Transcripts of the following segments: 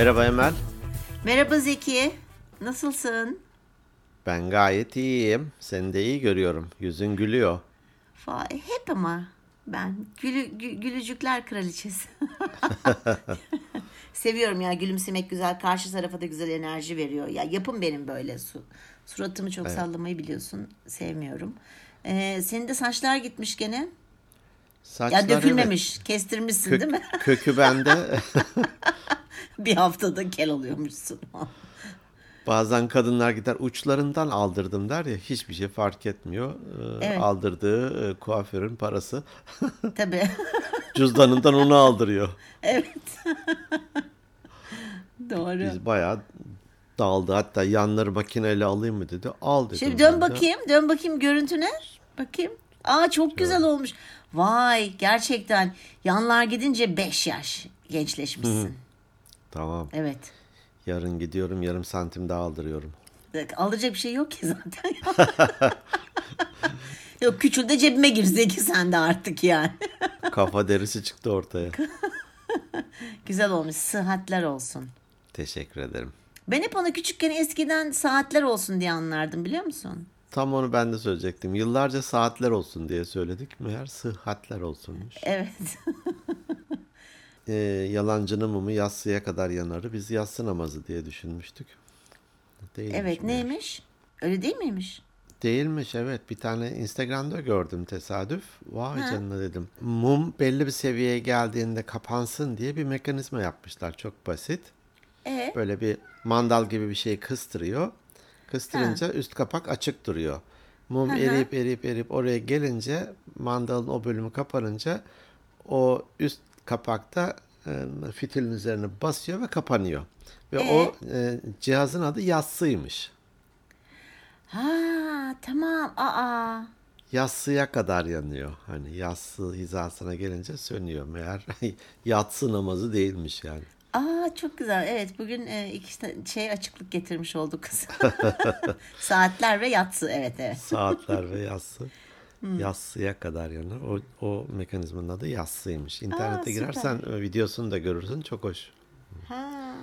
Merhaba Emel. Merhaba Zeki. Nasılsın? Ben gayet iyiyim. Seni de iyi görüyorum. Yüzün gülüyor. Hep ama ben gülü, gü- gülücükler kraliçesi. Seviyorum ya gülümsemek güzel. Karşı tarafa da güzel enerji veriyor. Ya yapım benim böyle. Su, suratımı çok sallamayı biliyorsun. Sevmiyorum. Ee, senin de saçlar gitmiş gene. Saçlar Ya dökülmemiş. Kestirmişsin evet. değil mi? Kök- kökü bende. Bir haftada kel oluyormuşsun. Bazen kadınlar gider uçlarından aldırdım der ya hiçbir şey fark etmiyor. Ee, Evet. Aldırdığı e, kuaförün parası Tabii. cüzdanından onu aldırıyor. evet. Doğru. Biz bayağı daldı. Hatta yanları makineyle alayım mı dedi. Al dedim. Şimdi dön de. bakayım, dön bakayım görüntüne. Bakayım. Aa çok güzel olmuş. Vay gerçekten yanlar gidince 5 yaş gençleşmişsin. Tamam. Evet. Yarın gidiyorum yarım santim daha aldırıyorum. Alacak bir şey yok ki zaten. yok küçül de cebime girsek sen de artık yani. Kafa derisi çıktı ortaya. güzel olmuş. Sıhhatler olsun. Teşekkür ederim. Ben hep ona küçükken eskiden saatler olsun diye anlardım biliyor musun? Tam onu ben de söyleyecektim. Yıllarca saatler olsun diye söyledik. Meğer sıhhatler olsunmuş. Evet. Ee, yalancının mumu yatsıya kadar yanarı. Biz yatsı namazı diye düşünmüştük. Değilmiş evet meğer. neymiş? Öyle değil miymiş? Değilmiş evet. Bir tane Instagram'da gördüm tesadüf. Vay canına dedim. Mum belli bir seviyeye geldiğinde kapansın diye bir mekanizma yapmışlar. Çok basit. E Böyle bir mandal gibi bir şey kıstırıyor. Kıstırınca üst kapak açık duruyor. Mum eriyip eriyip eriyip oraya gelince mandalın o bölümü kapanınca o üst kapakta e, fitilin üzerine basıyor ve kapanıyor. Ve o e, cihazın adı yassıymış. ha tamam. Aa. Yassıya kadar yanıyor. Hani yassı hizasına gelince sönüyor. Meğer yatsı namazı değilmiş yani. Aa çok güzel. Evet bugün e, iki şey açıklık getirmiş olduk. Saatler ve yatsı. Evet evet. Saatler ve yassı. Yassıya kadar yanır. O, o mekanizmanın adı yassıymış. İnternete Aa, girersen e, videosunu da görürsün. Çok hoş. Ha.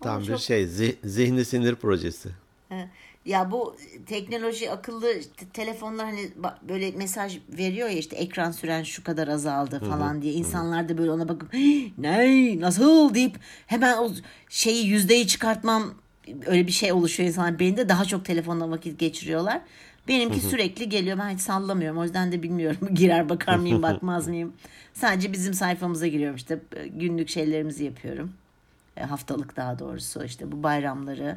Tam bir çok- şey. zi- zihni sinir projesi. Ha. Ya bu teknoloji akıllı te- telefonlar hani böyle mesaj veriyor ya işte ekran süren şu kadar azaldı falan diye. insanlar da böyle ona bakıp "Hii, ne nasıl? deyip hemen o şeyi yüzdeyi çıkartmam öyle bir şey oluşuyor insanlar. Beyninde daha çok telefonla vakit geçiriyorlar. Benimki sürekli geliyor. Ben hiç sallamıyorum. O yüzden de bilmiyorum. Girer bakar mıyım bakmaz mıyım. Sadece bizim sayfamıza giriyorum işte. Günlük şeylerimizi yapıyorum. E, haftalık daha doğrusu işte bu bayramları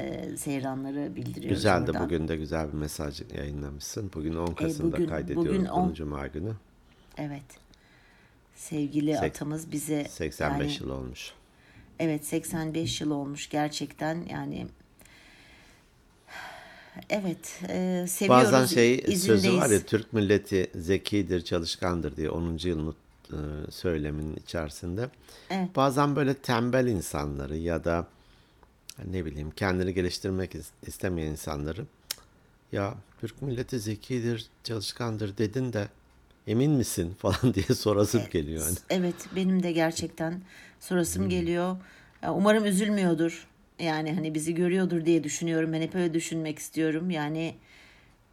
e, seyranları bildiriyoruz Güzel de oradan. bugün de güzel bir mesaj yayınlamışsın. Bugün 10 Kasım'da bugün- kaydediyoruz. bugün Bunu 10 Cuma günü. Evet. Sevgili Sek- atamız bize 85 yani, yıl olmuş. Evet 85 yıl olmuş gerçekten yani Evet e, seviyoruz. Bazen şey sözü izindeyiz. var ya Türk milleti zekidir, çalışkandır diye 10. yılın e, söyleminin içerisinde. Evet. Bazen böyle tembel insanları ya da ne bileyim kendini geliştirmek is- istemeyen insanları ya Türk milleti zekidir, çalışkandır dedin de emin misin falan diye sorasım geliyor. Hani. Evet benim de gerçekten sorasım geliyor. Ya, Umarım üzülmüyordur. Yani hani bizi görüyordur diye düşünüyorum. Ben hep öyle düşünmek istiyorum. Yani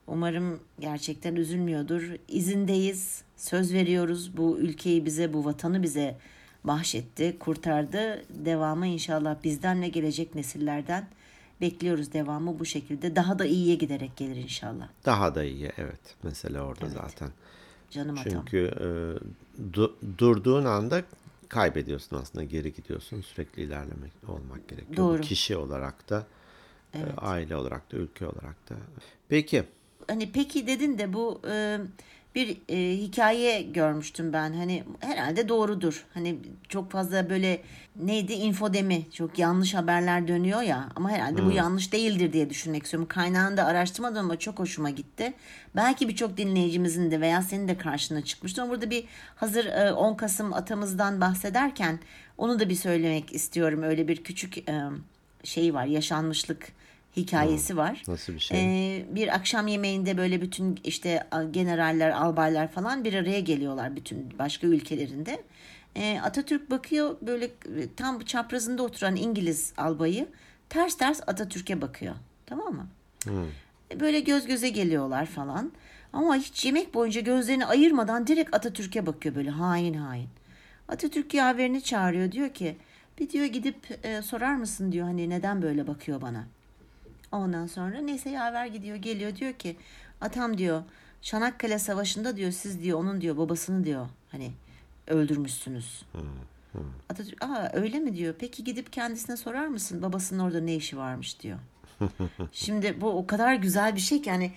umarım gerçekten üzülmüyordur. İzindeyiz. Söz veriyoruz. Bu ülkeyi bize, bu vatanı bize bahşetti, kurtardı. Devamı inşallah bizden ve gelecek nesillerden bekliyoruz devamı bu şekilde. Daha da iyiye giderek gelir inşallah. Daha da iyi evet. Mesele orada zaten. Canım atam. Çünkü e, du- durduğun anda kaybediyorsun aslında geri gidiyorsun sürekli ilerlemek olmak gerekiyor. Doğru. Kişi olarak da e, aile olarak da ülke olarak da. Peki hani peki dedin de bu e, bir e, hikaye görmüştüm ben. Hani herhalde doğrudur. Hani çok fazla böyle neydi infodemi çok yanlış haberler dönüyor ya ama herhalde bu yanlış değildir diye düşünmek istiyorum. Kaynağını da araştırmadım ama çok hoşuma gitti. Belki birçok dinleyicimizin de veya senin de karşına çıkmıştır. Ama burada bir hazır e, 10 Kasım atamızdan bahsederken onu da bir söylemek istiyorum. Öyle bir küçük e, şey var yaşanmışlık hikayesi var. Nasıl bir şey? Ee, bir akşam yemeğinde böyle bütün işte generaller, albaylar falan bir araya geliyorlar bütün başka ülkelerinde. E, Atatürk bakıyor böyle e, tam çaprazında oturan İngiliz albayı ters ters Atatürk'e bakıyor. Tamam mı? E, Böyle göz göze geliyorlar falan. Ama hiç yemek boyunca gözlerini ayırmadan direkt Atatürk'e bakıyor böyle hain hain. Atatürk yaverini çağırıyor diyor ki bir diyor gidip e, sorar mısın diyor hani neden böyle bakıyor bana. Ondan sonra neyse yaver gidiyor geliyor diyor ki atam diyor Çanakkale Savaşı'nda diyor siz diyor onun diyor babasını diyor hani öldürmüşsünüz. Atatürk aa öyle mi diyor. Peki gidip kendisine sorar mısın babasının orada ne işi varmış diyor. Şimdi bu o kadar güzel bir şey ki yani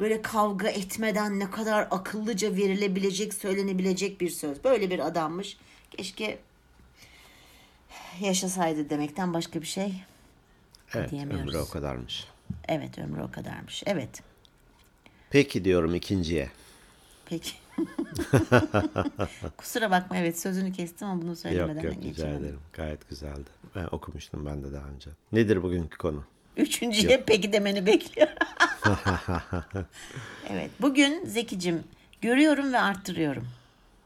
böyle kavga etmeden ne kadar akıllıca verilebilecek, söylenebilecek bir söz. Böyle bir adammış. Keşke yaşasaydı demekten başka bir şey. Evet Diyemiyoruz. ömrü o kadarmış. Evet ömrü o kadarmış. Evet. Peki diyorum ikinciye. Peki. Kusura bakma evet sözünü kestim ama bunu söylemeden Yok yok rica geçemedim. ederim. Gayet güzeldi. Ben okumuştum ben de daha önce. Nedir bugünkü konu? Üçüncüye peki demeni bekliyor. evet. Bugün Zekicim görüyorum ve arttırıyorum.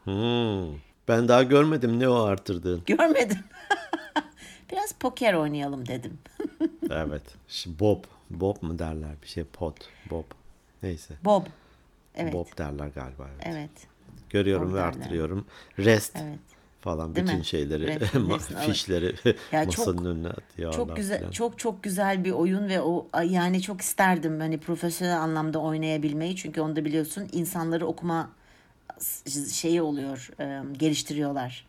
Hmm. Ben daha görmedim ne o arttırdığın. Görmedim. Biraz poker oynayalım dedim. evet. Şimdi Bob. Bob mu derler bir şey pot. Bob. Neyse. Bob. Evet. Bob derler galiba. Evet. Evet. Görüyorum Bob ve derler. arttırıyorum. Rest Evet. falan Değil bütün mi? şeyleri, fişleri Ya masanın çok- önüne atıyorlar. Çok güzel falan. çok çok güzel bir oyun ve o yani çok isterdim hani profesyonel anlamda oynayabilmeyi çünkü onu da biliyorsun insanları okuma şeyi oluyor geliştiriyorlar.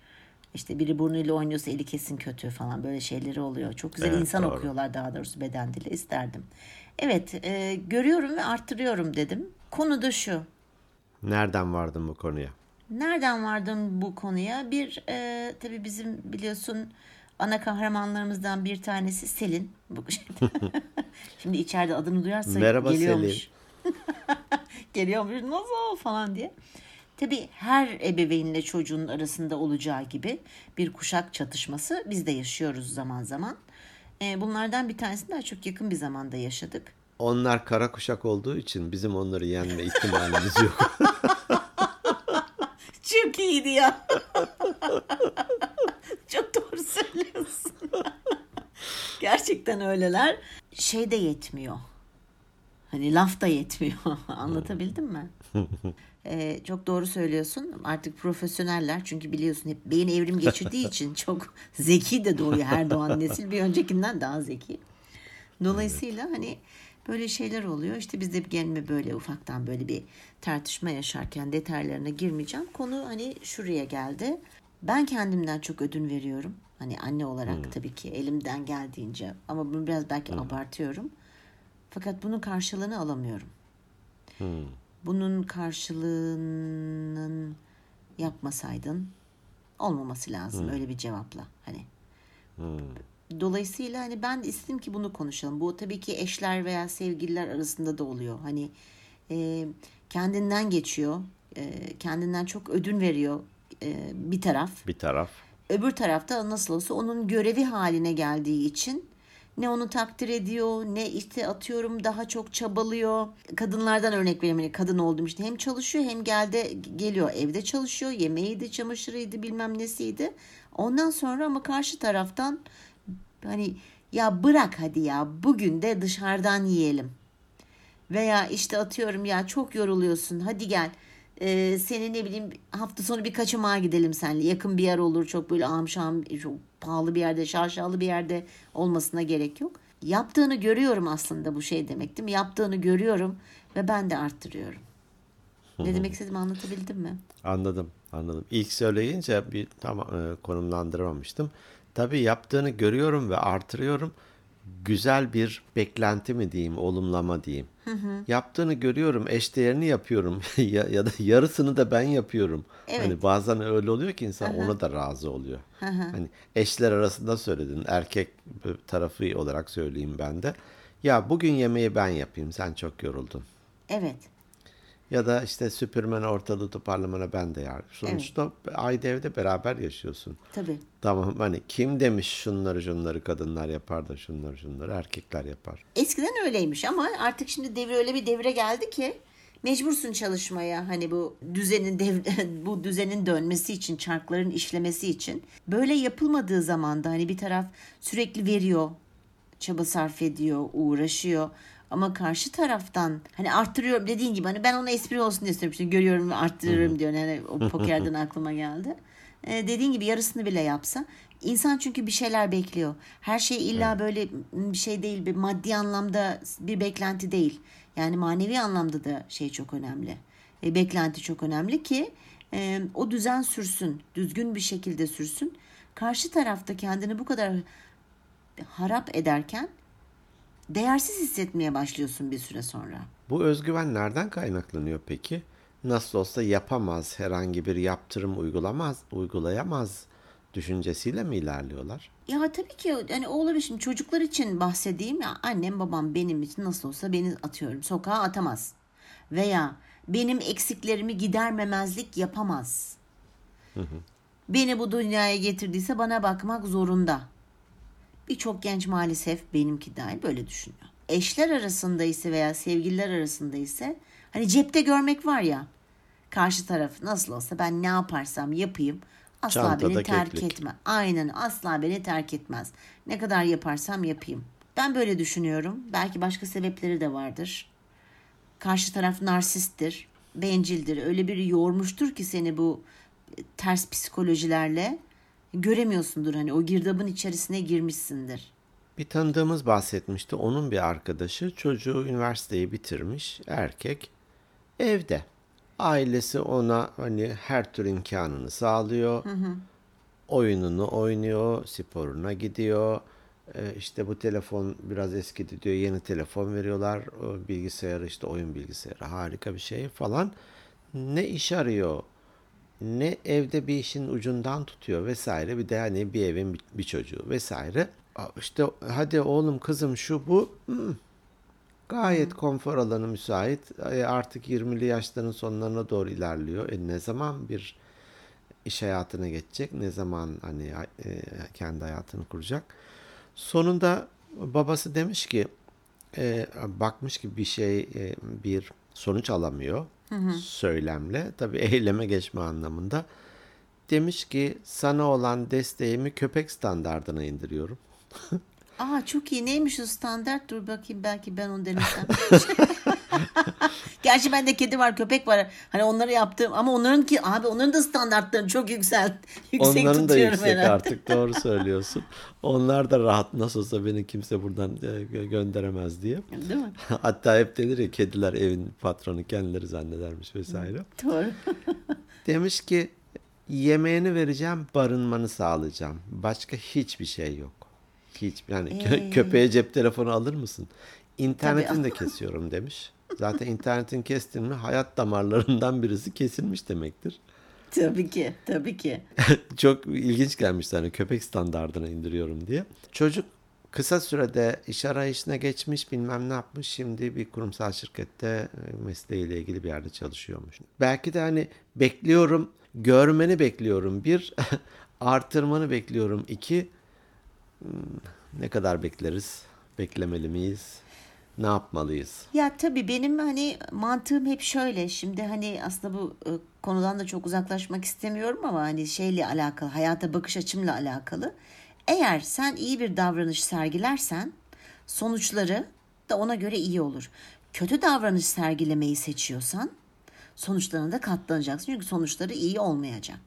İşte biri burnuyla oynuyorsa eli kesin kötü falan böyle şeyleri oluyor. Çok güzel Evet, insan doğru. okuyorlar daha doğrusu beden dili isterdim. Evet e, görüyorum ve arttırıyorum dedim. Konu da şu. Nereden vardın bu konuya? Nereden vardım bu konuya? Bir e, tabii bizim biliyorsun ana kahramanlarımızdan bir tanesi Selin. Şimdi içeride adını duyarsa Merhaba geliyormuş. geliyormuş nasıl falan diye. Tabii her ebeveynle çocuğun arasında olacağı gibi bir kuşak çatışması biz de yaşıyoruz zaman zaman. E, bunlardan bir tanesini daha çok yakın bir zamanda yaşadık. Onlar kara kuşak olduğu için bizim onları yenme ihtimalimiz yok. Çok iyiydi ya. Çok doğru söylüyorsun. Gerçekten öyleler. Şey de yetmiyor. Hani laf da yetmiyor. Anlatabildim mi? Ee, çok doğru söylüyorsun. Artık profesyoneller çünkü biliyorsun hep beyin evrim geçirdiği için çok zeki de doğuyor her doğan nesil bir öncekinden daha zeki. Dolayısıyla hani böyle şeyler oluyor. İşte biz de gelme böyle ufaktan böyle bir tartışma yaşarken detaylarına girmeyeceğim. Konu hani şuraya geldi. Ben kendimden çok ödün veriyorum. Hani anne olarak tabii ki elimden geldiğince ama bunu biraz belki abartıyorum. Fakat bunun karşılığını alamıyorum. Bunun karşılığının yapmasaydın olmaması lazım öyle bir cevapla hani. Dolayısıyla hani ben istedim ki bunu konuşalım. Bu tabii ki eşler veya sevgililer arasında da oluyor. Hani e, kendinden geçiyor, e, kendinden çok ödün veriyor e, bir taraf. bir taraf. Öbür tarafta nasıl olsa onun görevi haline geldiği için ne onu takdir ediyor ne işte atıyorum daha çok çabalıyor. Kadınlardan örnek vereyim. Hani kadın oldum işte hem çalışıyor hem geldi geliyor evde çalışıyor. Yemeğiydi, çamaşırıydı bilmem nesiydi. Ondan sonra ama karşı taraftan hani ya bırak hadi ya bugün de dışarıdan yiyelim. Veya işte atıyorum ya çok yoruluyorsun hadi gel. Ee, seni ne bileyim hafta sonu bir kaçamağa gidelim seninle. Yakın bir yer olur çok böyle amşam çok pahalı bir yerde şaşalı bir yerde olmasına gerek yok. Yaptığını görüyorum aslında bu şey demek değil mi? Yaptığını görüyorum ve ben de arttırıyorum. Ne demek istediğimi anlatabildim mi? Anladım, anladım. İlk söyleyince bir tam e, konumlandıramamıştım. Tabii yaptığını görüyorum ve artırıyorum. Güzel bir beklenti mi diyeyim, olumlama diyeyim. Yaptığını görüyorum, eşdeğerini yapıyorum ya, ya da yarısını da ben yapıyorum. Evet. Hani bazen öyle oluyor ki insan ona da razı oluyor. Hani eşler arasında söyledin, erkek tarafı olarak söyleyeyim ben de. Ya bugün yemeği ben yapayım, sen çok yoruldun. Evet. Ya da işte süpürmene ortalığı toparlamana ben de yardım. Sonuçta aynı evde beraber yaşıyorsun. Tabii. Tamam hani kim demiş şunları şunları kadınlar yapar da şunları şunları erkekler yapar. Eskiden öyleymiş ama artık şimdi devir öyle bir devre geldi ki mecbursun çalışmaya hani bu düzenin dev, bu düzenin dönmesi için çarkların işlemesi için böyle yapılmadığı zaman da hani bir taraf sürekli veriyor çaba sarf ediyor uğraşıyor ama karşı taraftan hani arttırıyorum dediğin gibi hani ben ona espri olsun diye istiyorum işte görüyorum arttırıyorum diyor yani o pokerden aklıma geldi. Ee, dediğin gibi yarısını bile yapsa insan çünkü bir şeyler bekliyor. Her şey illa böyle bir şey değil bir maddi anlamda bir beklenti değil. Yani manevi anlamda da şey çok önemli. E, beklenti çok önemli ki e, o düzen sürsün düzgün bir şekilde sürsün. Karşı tarafta kendini bu kadar harap ederken değersiz hissetmeye başlıyorsun bir süre sonra. Bu özgüven nereden kaynaklanıyor peki? Nasıl olsa yapamaz, herhangi bir yaptırım uygulamaz, uygulayamaz düşüncesiyle mi ilerliyorlar? Ya tabii ki hani o olabilir. Şimdi çocuklar için bahsedeyim ya annem babam benim için nasıl olsa beni atıyorum sokağa atamaz. Veya benim eksiklerimi gidermemezlik yapamaz. Beni bu dünyaya getirdiyse bana bakmak zorunda. Birçok genç maalesef benimki dahil böyle düşünüyor. Eşler arasında ise veya sevgililer arasında ise hani cepte görmek var ya karşı taraf nasıl olsa ben ne yaparsam yapayım asla Çantada beni terk keklik. etme. Aynen asla beni terk etmez. Ne kadar yaparsam yapayım. Ben böyle düşünüyorum. Belki başka sebepleri de vardır. Karşı taraf narsisttir, bencildir. Öyle bir yormuştur ki seni bu ters psikolojilerle göremiyorsundur. Hani o girdabın içerisine girmişsindir. Bir tanıdığımız bahsetmişti. Onun bir arkadaşı çocuğu üniversiteyi bitirmiş, erkek, evde. Ailesi ona hani her tür imkanını sağlıyor. Oyununu oynuyor, sporuna gidiyor. Ee, işte bu telefon biraz eskidi diyor. Yeni telefon veriyorlar. Bilgisayarı işte oyun bilgisayarı harika bir şey falan. Ne iş arıyor, ne evde bir işin ucundan tutuyor vesaire. Bir de hani bir evin bir, çocuğu vesaire. İşte hadi oğlum kızım şu bu. Hmm. Gayet konfor alanı müsait. Artık 20'li yaşların sonlarına doğru ilerliyor. E ne zaman bir iş hayatına geçecek? Ne zaman hani e, kendi hayatını kuracak? Sonunda babası demiş ki e, bakmış ki bir şey e, bir sonuç alamıyor söylemle. Tabii eyleme geçme anlamında. Demiş ki sana olan desteğimi köpek standardına indiriyorum. Aa çok iyi. Neymiş o standart? Dur bakayım belki ben onu denesem. Gerçi bende kedi var, köpek var. Hani onları yaptım ama onların ki abi onların da standartlarını çok yüksel yüksek Onların da yüksek herhalde. artık doğru söylüyorsun. Onlar da rahat nasıl olsa beni kimse buradan e, gö- gönderemez diye. Değil mi? Hatta hep denir ya kediler evin patronu kendileri zannedermiş vesaire. Doğru. Demiş ki yemeğini vereceğim, barınmanı sağlayacağım. Başka hiçbir şey yok. Hiç yani Ee? köpeğe cep telefonu alır mısın? İnternetini Tabii. de kesiyorum demiş. Zaten internetin kestin mi hayat damarlarından birisi kesilmiş demektir. tabii ki, tabii ki. Çok ilginç gelmişti hani köpek standardına indiriyorum diye. Çocuk kısa sürede iş arayışına geçmiş bilmem ne yapmış. Şimdi bir kurumsal şirkette e, mesleğiyle ilgili bir yerde çalışıyormuş. Belki de hani bekliyorum, görmeni bekliyorum. Bir, artırmanı bekliyorum. İki, hmm, ne kadar bekleriz? Beklemeli miyiz? Ne yapmalıyız? Ya tabii benim hani mantığım hep şöyle. Şimdi hani aslında bu e, konudan da çok uzaklaşmak istemiyorum ama hani şeyle alakalı, hayata bakış açımla alakalı. Eğer sen iyi bir davranış sergilersen sonuçları da ona göre iyi olur. Kötü davranış sergilemeyi seçiyorsan sonuçlarına da katlanacaksın. Çünkü sonuçları iyi olmayacak.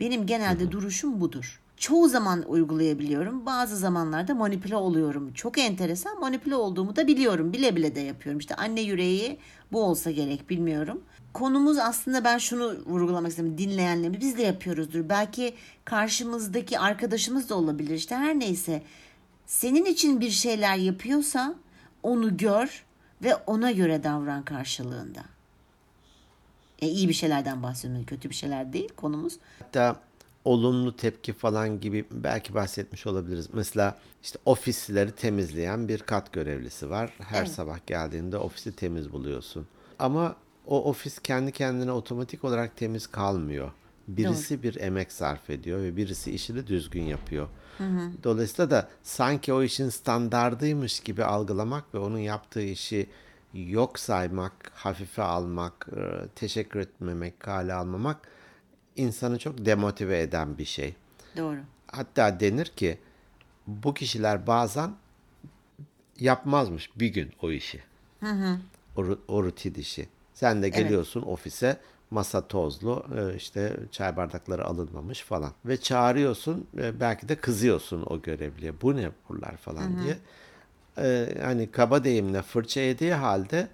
Benim genelde duruşum budur. Çoğu zaman uygulayabiliyorum. Bazı zamanlarda manipüle oluyorum. Çok enteresan manipüle olduğumu da biliyorum. Bile bile de yapıyorum. İşte anne yüreği bu olsa gerek bilmiyorum. Konumuz aslında ben şunu vurgulamak istedim. Dinleyenlerimiz biz de yapıyoruzdur. Belki karşımızdaki arkadaşımız da olabilir. İşte her neyse. Senin için bir şeyler yapıyorsa onu gör ve ona göre davran karşılığında. E, iyi bir şeylerden bahsediyorum. Kötü bir şeyler değil konumuz. Hatta olumlu tepki falan gibi belki bahsetmiş olabiliriz. Mesela işte ofisleri temizleyen bir kat görevlisi var. Her Evet. sabah geldiğinde ofisi temiz buluyorsun. Ama o ofis kendi kendine otomatik olarak temiz kalmıyor. Birisi bir emek sarf ediyor ve birisi işini düzgün yapıyor. Dolayısıyla da sanki o işin standardıymış gibi algılamak ve onun yaptığı işi yok saymak, hafife almak, e, teşekkür etmemek, kale almamak insanı çok demotive eden bir şey. Doğru. Hatta denir ki bu kişiler bazen yapmazmış bir gün o işi. O, ru- o rutin işi. Sen de geliyorsun ofise masa tozlu e, işte çay bardakları alınmamış falan. Ve çağırıyorsun e, belki de kızıyorsun o görevliye. Bu ne buralar falan diye. E, hani kaba deyimle fırça yediği halde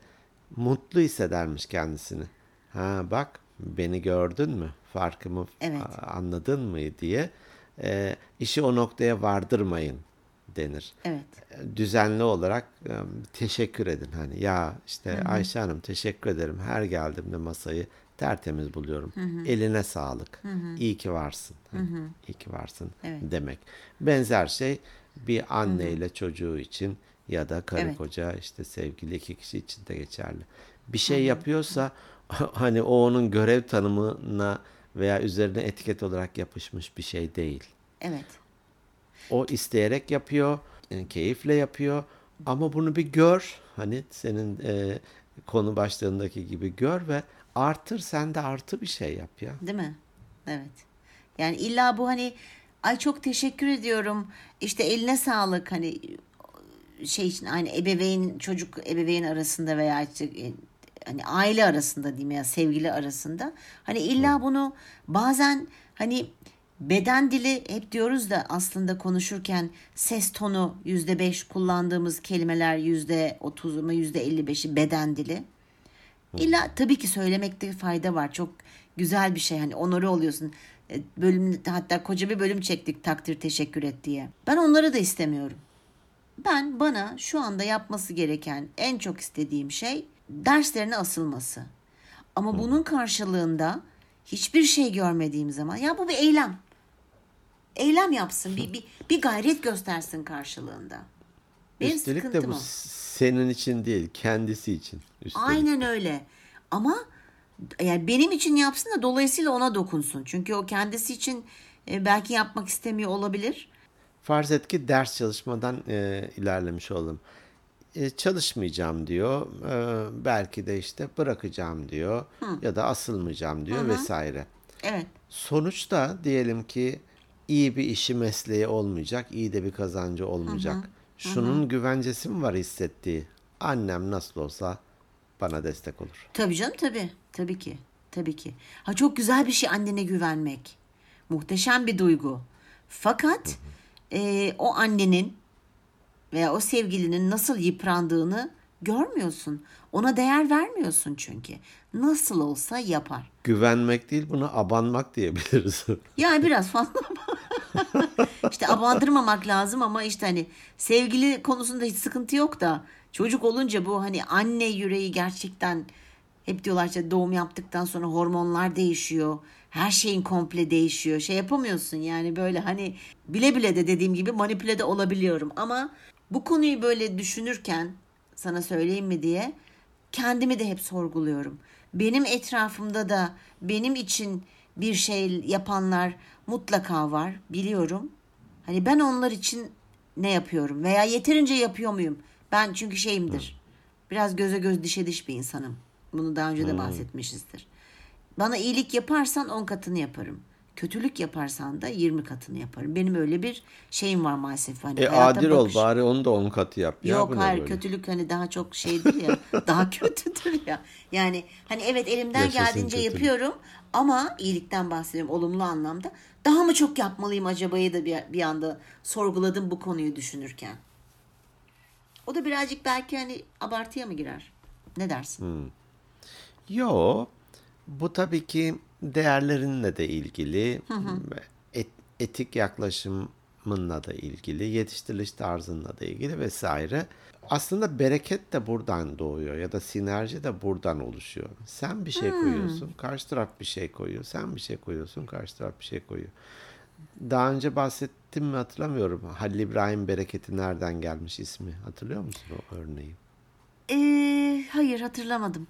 mutlu hissedermiş kendisini. Ha bak beni gördün mü? Farkımı Evet. anladın mı diye. E, işi o noktaya vardırmayın denir Evet. düzenli olarak e, teşekkür edin. Hani ya işte Ayşe Hanım teşekkür ederim. Her geldiğimde masayı tertemiz buluyorum. Eline sağlık. İyi ki varsın. Hani, İyi ki varsın Evet. demek. Benzer şey bir anne ile çocuğu için ya da karı Evet. koca işte sevgili iki kişi için de geçerli. Bir şey yapıyorsa hani o onun görev tanımına veya üzerine etiket olarak yapışmış bir şey değil. Evet. O isteyerek yapıyor, e, keyifle yapıyor. Ama bunu bir gör. Hani senin e, konu başlığındaki gibi gör ve artır sen de artı bir şey yap ya. Değil mi? Evet. Yani illa bu hani ay çok teşekkür ediyorum. İşte eline sağlık hani şey için aynı ebeveyn çocuk ebeveyn arasında veya işte e, hani aile arasında diyeyim ya sevgili arasında hani illa bunu bazen hani beden dili hep diyoruz da aslında konuşurken ses tonu yüzde beş kullandığımız kelimeler yüzde otuz mu yüzde elli beşi beden dili. İlla tabii ki söylemekte fayda var. Çok güzel bir şey. Hani onore oluyorsun. E, Bölüm, hatta koca bir bölüm çektik takdir teşekkür et diye. Ben onları da istemiyorum. Ben bana şu anda yapması gereken en çok istediğim şey derslerine asılması. Ama bunun karşılığında hiçbir şey görmediğim zaman ya bu bir eylem. Eylem yapsın. Bir, bir, bir gayret göstersin karşılığında. Benim Üstelik de bu o. senin için değil, kendisi için. Üstelik. Aynen öyle. Ama yani benim için yapsın da dolayısıyla ona dokunsun. Çünkü o kendisi için e, belki yapmak istemiyor olabilir. Farz et ki ders çalışmadan e, ilerlemiş olalım. E, çalışmayacağım diyor. E, belki de işte bırakacağım diyor. Ya da asılmayacağım diyor vesaire. Evet. Sonuçta diyelim ki iyi bir işi mesleği olmayacak, iyi de bir kazancı olmayacak. Şunun güvencesi mi var hissettiği? Annem nasıl olsa bana destek olur. Tabii canım tabii. Tabii ki. Tabii ki. Ha çok güzel bir şey annene güvenmek. Muhteşem bir duygu. Fakat e, o annenin veya o sevgilinin nasıl yıprandığını görmüyorsun. Ona değer vermiyorsun çünkü. Nasıl olsa yapar. Güvenmek değil buna abanmak diyebiliriz. Yani biraz fazla işte abandırmamak lazım ama işte hani sevgili konusunda hiç sıkıntı yok da çocuk olunca bu hani anne yüreği gerçekten hep diyorlar işte doğum yaptıktan sonra hormonlar değişiyor. Her şeyin komple değişiyor. Şey yapamıyorsun yani böyle hani bile bile de dediğim gibi manipüle de olabiliyorum ama bu konuyu böyle düşünürken sana söyleyeyim mi diye kendimi de hep sorguluyorum. Benim etrafımda da benim için bir şey yapanlar mutlaka var biliyorum. Hani ben onlar için ne yapıyorum veya yeterince yapıyor muyum? Ben çünkü şeyimdir. Biraz göze göz dişe diş bir insanım. Bunu daha önce de bahsetmişizdir. Bana iyilik yaparsan 10 katını yaparım. Kötülük yaparsan da 20 katını yaparım. Benim öyle bir şeyim var maalesef. Hani E adil ol bakış- bari onu da on katı yap. Ya, Yok ne hayır böyle? kötülük hani daha çok şeydir ya daha kötüdür ya. Yani hani evet elimden Yaşasın geldiğince kötülük. yapıyorum ama iyilikten bahsediyorum olumlu anlamda. Daha mı çok yapmalıyım acabayı da bir, bir anda sorguladım bu konuyu düşünürken. O da birazcık belki hani abartıya mı girer? Ne dersin? Yo, bu tabii ki değerlerinle de ilgili, et- etik yaklaşımınla da ilgili, yetiştiriliş tarzınla da ilgili vesaire. Aslında bereket de buradan doğuyor ya da sinerji de buradan oluşuyor. Sen bir şey koyuyorsun, karşı taraf bir şey koyuyor. Sen bir şey koyuyorsun, karşı taraf bir şey koyuyor. Daha önce bahsettim mi hatırlamıyorum. Halil İbrahim Bereketi nereden gelmiş ismi? Hatırlıyor musun o örneği? Ee, hayır hatırlamadım.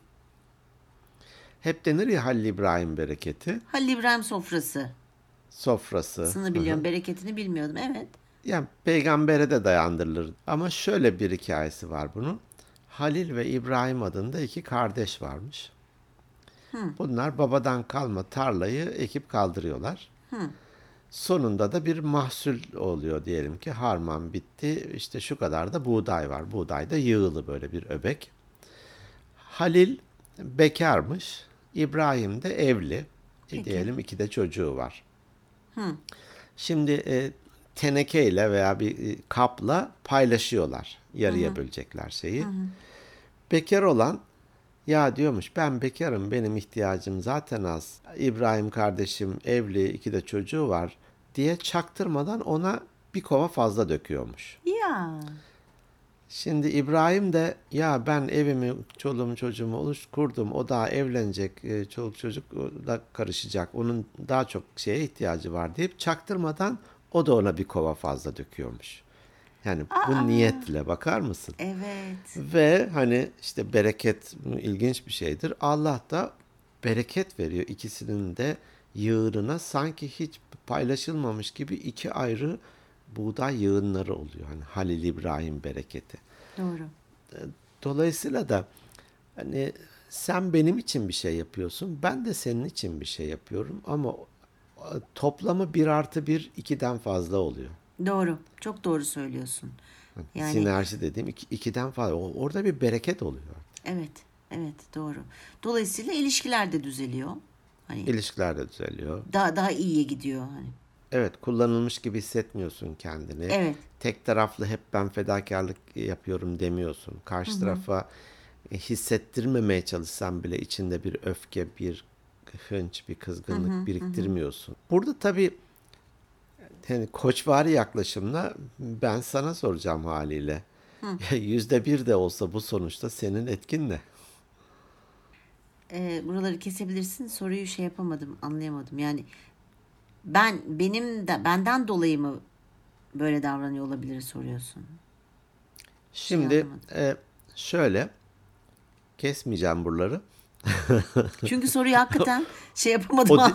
Hep denir ya Halil İbrahim Bereketi. Halil İbrahim sofrası. Sofrası. Sını biliyorum bereketini bilmiyordum evet. Yani peygambere de dayandırılır. Ama şöyle bir hikayesi var bunun. Halil ve İbrahim adında iki kardeş varmış. Bunlar babadan kalma tarlayı ekip kaldırıyorlar. Sonunda da bir mahsul oluyor diyelim ki harman bitti. İşte şu kadar da buğday var. Buğday da yığılı böyle bir öbek. Halil bekarmış. İbrahim de evli. E, diyelim iki de çocuğu var. Şimdi e, tenekeyle veya bir e, kapla paylaşıyorlar. Yarıya bölecekler şeyi. Bekar olan ya diyormuş ben bekarım benim ihtiyacım zaten az. İbrahim kardeşim evli iki de çocuğu var diye çaktırmadan ona bir kova fazla döküyormuş. Ya. Şimdi İbrahim de ya ben evimi, çoluğumu, çocuğumu oluş kurdum. O daha evlenecek, e, çoluk çocuk da karışacak. Onun daha çok şeye ihtiyacı var deyip çaktırmadan o da ona bir kova fazla döküyormuş. Yani bu niyetle bakar mısın? Evet. Ve hani işte bereket ilginç bir şeydir. Allah da bereket veriyor ikisinin de yığınına sanki hiç paylaşılmamış gibi iki ayrı buğday yığınları oluyor. Hani Halil İbrahim bereketi. Doğru. Dolayısıyla da hani sen benim için bir şey yapıyorsun. Ben de senin için bir şey yapıyorum. Ama toplamı bir artı bir ikiden fazla oluyor. Doğru. Çok doğru söylüyorsun. Yani Sinerji dediğim iki, ikiden fazla. Orada bir bereket oluyor. evet. Evet doğru. Dolayısıyla ilişkiler de düzeliyor. Hani İlişkiler de düzeliyor. daha daha iyiye gidiyor hani. Evet kullanılmış gibi hissetmiyorsun kendini. Evet. Tek taraflı hep ben fedakarlık yapıyorum demiyorsun. Karşı tarafa e, hissettirmemeye çalışsan bile içinde bir öfke, bir hınç, bir kızgınlık biriktirmiyorsun. Burada tabii yani koçvari yaklaşımla ben sana soracağım haliyle. Yüzde bir de olsa bu sonuçta senin etkin ne? Ee, buraları kesebilirsin. Soruyu şey yapamadım, anlayamadım. Yani ben benim de benden dolayı mı böyle davranıyor olabilir soruyorsun. Şimdi anlamadım. e, şöyle kesmeyeceğim buraları. Çünkü soruyu hakikaten şey yapamadım. O, de-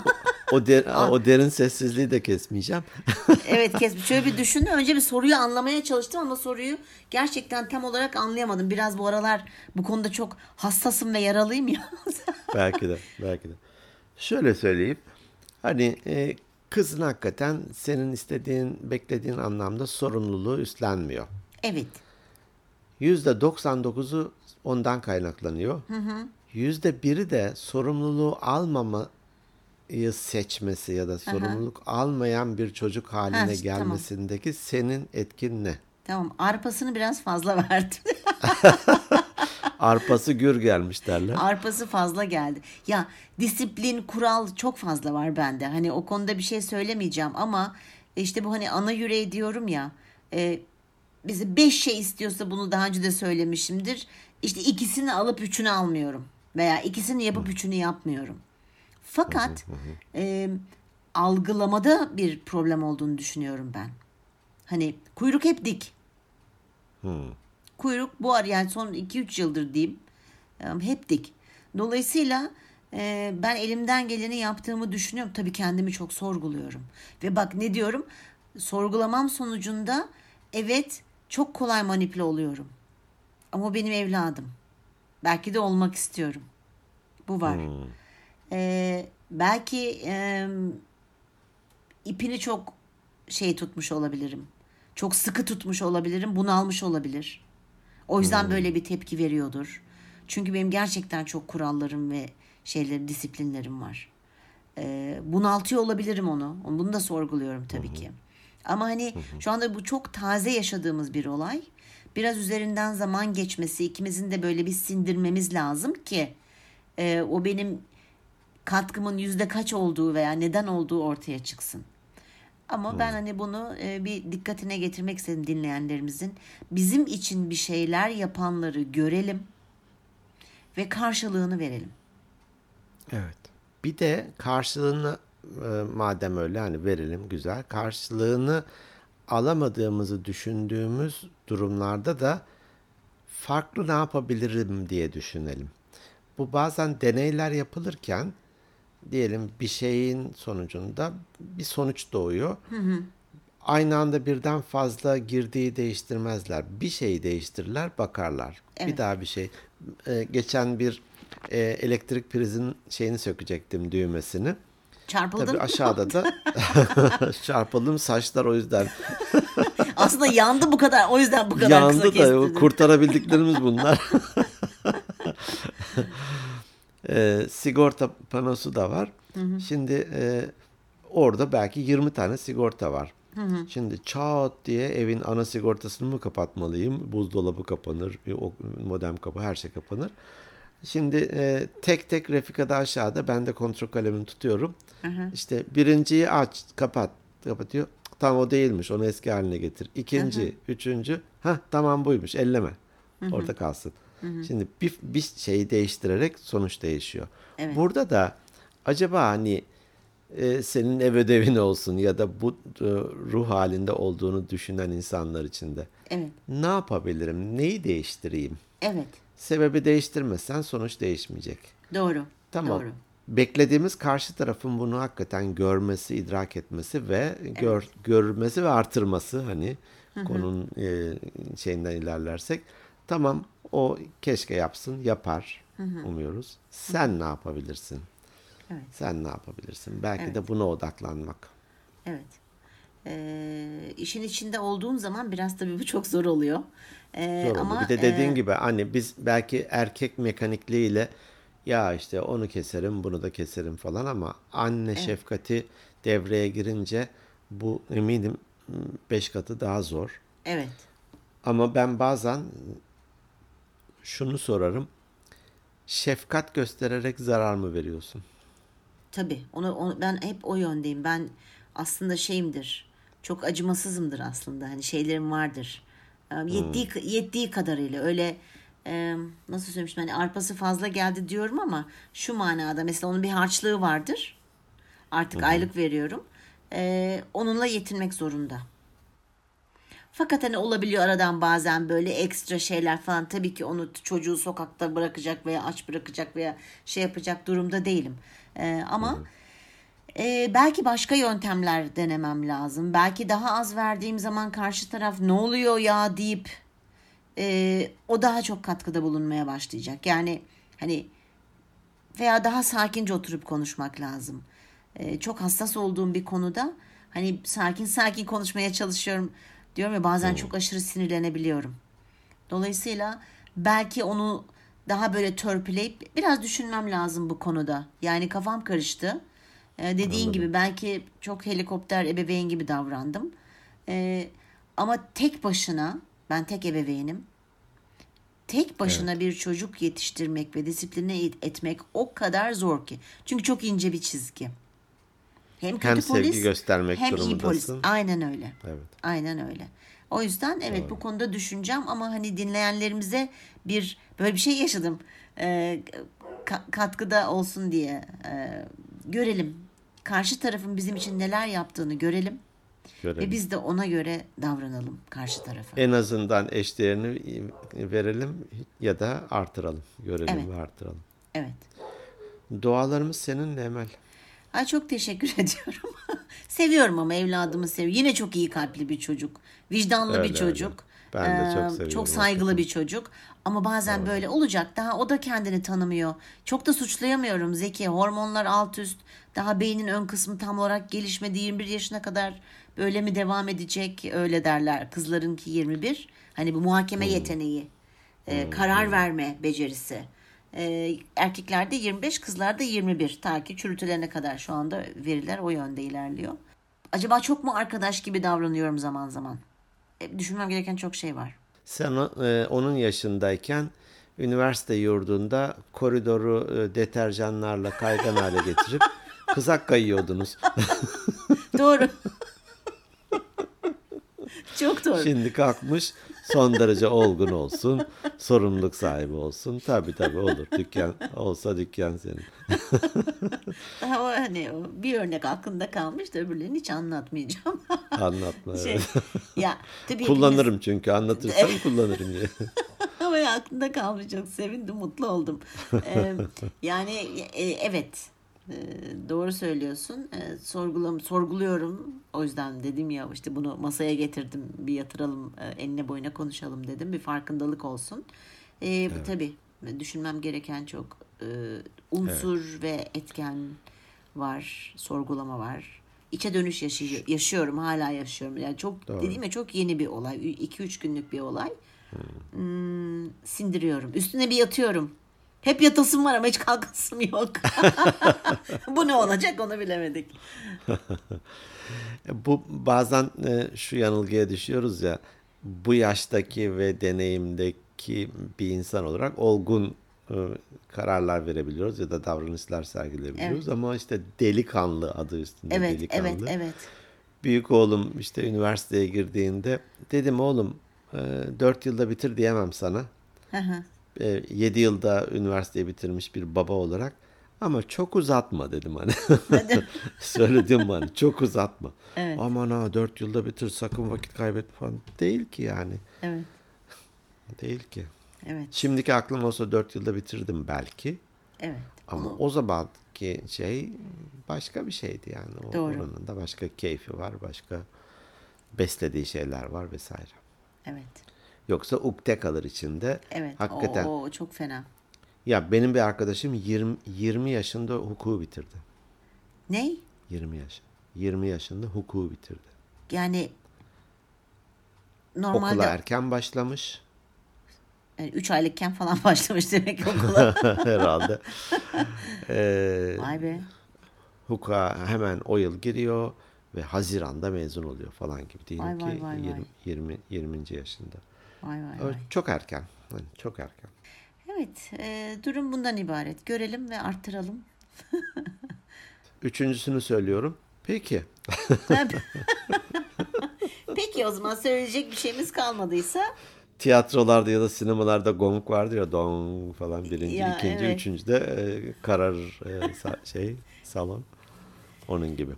o, der- o derin sessizliği de kesmeyeceğim. evet kes. Şöyle bir düşündüm. Önce bir soruyu anlamaya çalıştım ama soruyu gerçekten tam olarak anlayamadım. Biraz bu aralar bu konuda çok hassasım ve yaralıyım ya. belki de, belki de. Şöyle söyleyeyim. Hani e, kızın hakikaten senin istediğin, beklediğin anlamda sorumluluğu üstlenmiyor. evet. Yüzde 99'u ondan kaynaklanıyor. Yüzde biri de sorumluluğu almamayı seçmesi ya da sorumluluk almayan bir çocuk haline Ha, işte, tamam. gelmesindeki senin etkin ne? Tamam. Arpasını biraz fazla verdim. Arpası gür gelmiş derler. Arpası fazla geldi. Ya disiplin, kural çok fazla var bende. Hani o konuda bir şey söylemeyeceğim ama işte bu hani ana yüreği diyorum ya. E, bize beş şey istiyorsa bunu daha önce de söylemişimdir. İşte ikisini alıp üçünü almıyorum. Veya ikisini yapıp üçünü yapmıyorum. Fakat e, algılamada bir problem olduğunu düşünüyorum ben. Hani kuyruk hep dik. Kuyruk bu ar yani son 2-3 yıldır diyeyim hep dik. Dolayısıyla e, ben elimden geleni yaptığımı düşünüyorum. Tabii kendimi çok sorguluyorum. Ve bak ne diyorum? Sorgulamam sonucunda evet çok kolay manipüle oluyorum. Ama benim evladım. Belki de olmak istiyorum. Bu var. E, belki e, ipini çok şey tutmuş olabilirim. Çok sıkı tutmuş olabilirim. Bunalmış olabilir. O yüzden böyle bir tepki veriyordur. Çünkü benim gerçekten çok kurallarım ve şeyleri, disiplinlerim var. Ee, bunaltıyor olabilirim onu. Bunu da sorguluyorum tabii ki. Ama hani şu anda bu çok taze yaşadığımız bir olay. Biraz üzerinden zaman geçmesi, ikimizin de böyle bir sindirmemiz lazım ki e, o benim katkımın yüzde kaç olduğu veya neden olduğu ortaya çıksın. Ama ben hani bunu e, bir dikkatine getirmek istedim dinleyenlerimizin. Bizim için bir şeyler yapanları görelim ve karşılığını verelim. Evet. Bir de karşılığını e, madem öyle hani verelim güzel. Karşılığını alamadığımızı düşündüğümüz durumlarda da farklı ne yapabilirim diye düşünelim. Bu bazen deneyler yapılırken diyelim bir şeyin sonucunda bir sonuç doğuyor. aynı anda birden fazla girdiği değiştirmezler. Bir şeyi değiştirirler, bakarlar. Bir Evet. daha bir şey. Ee, geçen bir e, elektrik prizin şeyini sökecektim düğmesini. Çarpıldın Tabii aşağıda da çarpıldım saçlar o yüzden Aslında yandı bu kadar. O yüzden bu kadar kısa yandı da kestirdin. kurtarabildiklerimiz bunlar. Ee, sigorta panosu da var. Şimdi e, orada belki 20 tane sigorta var. Şimdi çat diye evin ana sigortasını mı kapatmalıyım? Buzdolabı kapanır, o modem kapı, her şey kapanır. Şimdi e, tek tek Refika'da aşağıda ben de kontrol kalemini tutuyorum. İşte birinciyi aç, kapat, kapatıyor. Tamam o değilmiş, onu eski haline getir. İkinci, üçüncü, ha tamam buymuş, elleme. Orada kalsın. Şimdi bir, bir şeyi değiştirerek sonuç değişiyor. Evet. Burada da acaba hani e, senin ev ödevin olsun ya da bu e, ruh halinde olduğunu düşünen insanlar için de Evet. ne yapabilirim, neyi değiştireyim? Evet. Sebebi değiştirmezsen sonuç değişmeyecek. Doğru. Tamam. Doğru. Beklediğimiz karşı tarafın bunu hakikaten görmesi, idrak etmesi ve gör, görmesi ve artırması hani konunun e, şeyinden ilerlersek tamam o keşke yapsın, yapar umuyoruz. Sen ne yapabilirsin? Evet. Sen ne yapabilirsin? Belki Evet. de buna odaklanmak. Evet. Ee, işin içinde olduğum zaman biraz tabii bu çok zor oluyor. Ee, Zor ama bir de dediğin e, gibi hani biz belki erkek mekanikliğiyle ya işte onu keserim bunu da keserim falan ama anne şefkati devreye girince bu eminim beş katı daha zor. evet. Ama ben bazen şunu sorarım. Şefkat göstererek zarar mı veriyorsun? Tabii. Onu, onu ben hep o yöndeyim. Ben aslında şeyimdir. Çok acımasızımdır aslında. Hani şeylerim vardır. Ee, Yettiği yettiği kadarıyla öyle e, nasıl söylemiştim hani arpası fazla geldi diyorum ama şu manada mesela onun bir harçlığı vardır. Artık aylık veriyorum. Ee, onunla yetinmek zorunda. Fakat hani olabiliyor aradan bazen böyle ekstra şeyler falan. Tabii ki onu çocuğu sokakta bırakacak veya aç bırakacak veya şey yapacak durumda değilim. Ee, ama e, belki başka yöntemler denemem lazım. Belki daha az verdiğim zaman karşı taraf ne oluyor ya deyip e, o daha çok katkıda bulunmaya başlayacak. Yani hani veya daha sakince oturup konuşmak lazım. Ee, çok hassas olduğum bir konuda hani sakin sakin konuşmaya çalışıyorum diyorum ya bazen çok aşırı sinirlenebiliyorum. Dolayısıyla belki onu daha böyle törpüleyip biraz düşünmem lazım bu konuda. Yani kafam karıştı. Ee, dediğin gibi belki çok helikopter ebeveyn gibi davrandım. Ee, ama tek başına ben tek ebeveynim tek başına bir çocuk yetiştirmek ve disipline et- etmek o kadar zor ki. Çünkü çok ince bir çizgi. Hem kötü Hem sevgi polis göstermek hem iyi polis. durumundasın. Aynen öyle. Evet. Aynen öyle. O yüzden evet bu konuda düşüneceğim ama hani dinleyenlerimize bir böyle bir şey yaşadım. Ee, ka- katkıda olsun diye e, görelim. Karşı tarafın bizim için neler yaptığını görelim Görelim. ve biz de ona göre davranalım karşı tarafa. En azından eşdeğerini verelim ya da artıralım. Görelim Evet. ve artıralım. Evet. Dualarımız seninle Emel. Ay çok teşekkür ediyorum. Seviyorum ama evladımı seviyorum. Yine çok iyi kalpli bir çocuk. Vicdanlı Öyle, bir çocuk. öyle. Ben de çok Ee, seviyorum Çok saygılı hakikaten. bir çocuk. Ama bazen böyle olacak. Daha o da kendini tanımıyor. Çok da suçlayamıyorum Zeki. Hormonlar alt üst. Daha beynin ön kısmı tam olarak gelişmedi. 21 yaşına kadar böyle mi devam edecek? Öyle derler. Kızlarınki 21. Hani bu muhakeme yeteneği. e, karar verme becerisi. E, erkeklerde 25, kızlarda 21. Ta ki çürütülene kadar şu anda veriler o yönde ilerliyor. Acaba çok mu arkadaş gibi davranıyorum zaman zaman? E, düşünmem gereken çok şey var. Sen e, onun yaşındayken üniversite yurdunda koridoru e, deterjanlarla kaygan hale getirip kızak kayıyordunuz. Doğru. çok doğru. Şimdi kalkmış son derece olgun olsun, sorumluluk sahibi olsun. Tabii tabii olur. Dükkan olsa dükkan senin. Daha o, hani o bir örnek aklımda kalmış da öbürlerini hiç anlatmayacağım. Anlatma. şey, evet. ya tabii hepimiz- Kullanırım çünkü anlatırsam kullanırım diye. Ama aklımda kalmış çok sevindim mutlu oldum. Ee, yani e, evet Ee, doğru söylüyorsun. Ee, sorgulam sorguluyorum. O yüzden dedim ya işte bunu masaya getirdim. Bir yatıralım, e, enine boyuna konuşalım dedim. Bir farkındalık olsun. Ee, bu Tabii düşünmem gereken çok e, unsur ve etken var. Sorgulama var. İçe dönüş yaşıyor, yaşıyorum. Hala yaşıyorum. Yani çok Doğru. dediğim ya çok yeni bir olay. 2-3 günlük bir olay. Hmm, sindiriyorum. Üstüne bir yatıyorum. Hep yatasım var ama hiç kalkasım yok. Bu ne olacak onu bilemedik. Bu bazen e, şu yanılgıya düşüyoruz ya bu yaştaki ve deneyimdeki bir insan olarak olgun e, kararlar verebiliyoruz ya da davranışlar sergileyebiliyoruz ama işte delikanlı adı üstünde Evet, delikanlı. evet, evet. Büyük oğlum işte üniversiteye girdiğinde dedim oğlum 4 yılda bitir diyemem sana. Hı hı. 7 yılda üniversiteyi bitirmiş bir baba olarak ama çok uzatma dedim hani. Söyledim bana çok uzatma. Evet. Aman ha 4 yılda bitir sakın vakit kaybetme falan. Değil ki yani. Evet, Değil ki. evet, Şimdiki aklım olsa 4 yılda bitirdim belki. evet. Ama o zamanki şey başka bir şeydi yani. O Doğru. oranın da başka keyfi var, başka beslediği şeyler var vesaire. Evet, Yoksa ukde kalır içinde. evet. Hakikaten. Oo, çok fena. Ya benim bir arkadaşım 20, 20 yaşında hukuku bitirdi. Ne? 20 yaş. 20 yaşında hukuku bitirdi. Yani Okula normalde erken başlamış yani 3 aylıkken falan başlamış demek ki okula. herhalde. Ee, Vay be. hukuka hemen o yıl giriyor ve Haziran'da mezun oluyor falan gibi değil Vay, ki vay, vay, 20, vay. 20 20. yaşında. Vay vay vay. Çok erken. Yani çok erken. Evet, e, durum bundan ibaret. Görelim ve arttıralım. Üçüncüsünü söylüyorum. Peki. Peki o zaman söyleyecek bir şeyimiz kalmadıysa Tiyatrolarda ya da sinemalarda gong vardır ya dong falan birinci, Ya, ikinci, evet. üçüncü de e, karar e, sa- şey salon. Onun gibi.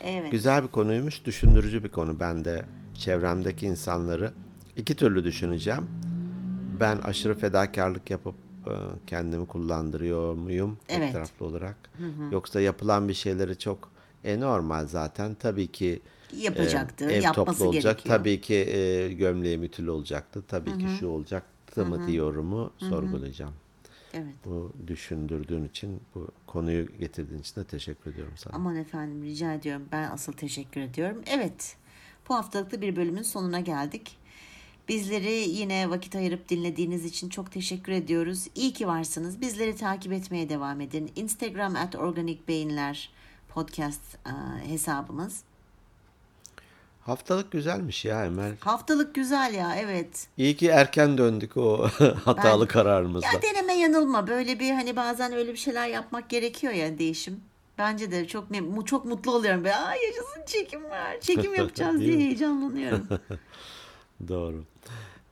evet. Güzel bir konuymuş, düşündürücü bir konu. Ben de çevremdeki insanları iki türlü düşüneceğim. Ben aşırı fedakarlık yapıp e, kendimi kullandırıyor muyum tek Evet. taraflı olarak? Yoksa yapılan bir şeyleri çok e, normal zaten. Tabii ki Yapacaktı, ev yapması toplu olacak. gerekiyor. Tabii ki e, gömleği ütülü olacaktı. Tabii ki şu olacaktı mı diyorumu sorgulayacağım. Evet. Bu düşündürdüğün için, bu konuyu getirdiğin için de teşekkür ediyorum sana. Aman efendim rica ediyorum. Ben asıl teşekkür ediyorum. Evet. Bu haftalıkta bir bölümün sonuna geldik. Bizleri yine vakit ayırıp dinlediğiniz için çok teşekkür ediyoruz. İyi ki varsınız. Bizleri takip etmeye devam edin. Instagram at Organik Beyinler podcast e, hesabımız. Haftalık güzelmiş ya Emel. Haftalık güzel ya evet. İyi ki erken döndük o hatalı kararımızla. Ya deneme yanılma. Böyle bir hani bazen öyle bir şeyler yapmak gerekiyor ya değişim. Bence de çok çok mutlu oluyorum. Be. Aa yaşasın çekim var. Çekim yapacağız diye heyecanlanıyorum. Doğru.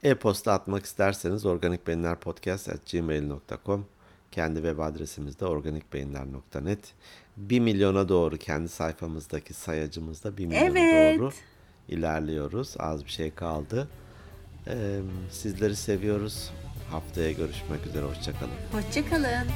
E-posta atmak isterseniz organikbeyinlerpodcast.gmail.com Kendi web adresimiz de organikbeyinler.net 1 milyona doğru kendi sayfamızdaki sayacımızda 1 milyona Evet. doğru ilerliyoruz. Az bir şey kaldı. Ee, sizleri seviyoruz. Haftaya görüşmek üzere. Hoşçakalın. Hoşçakalın.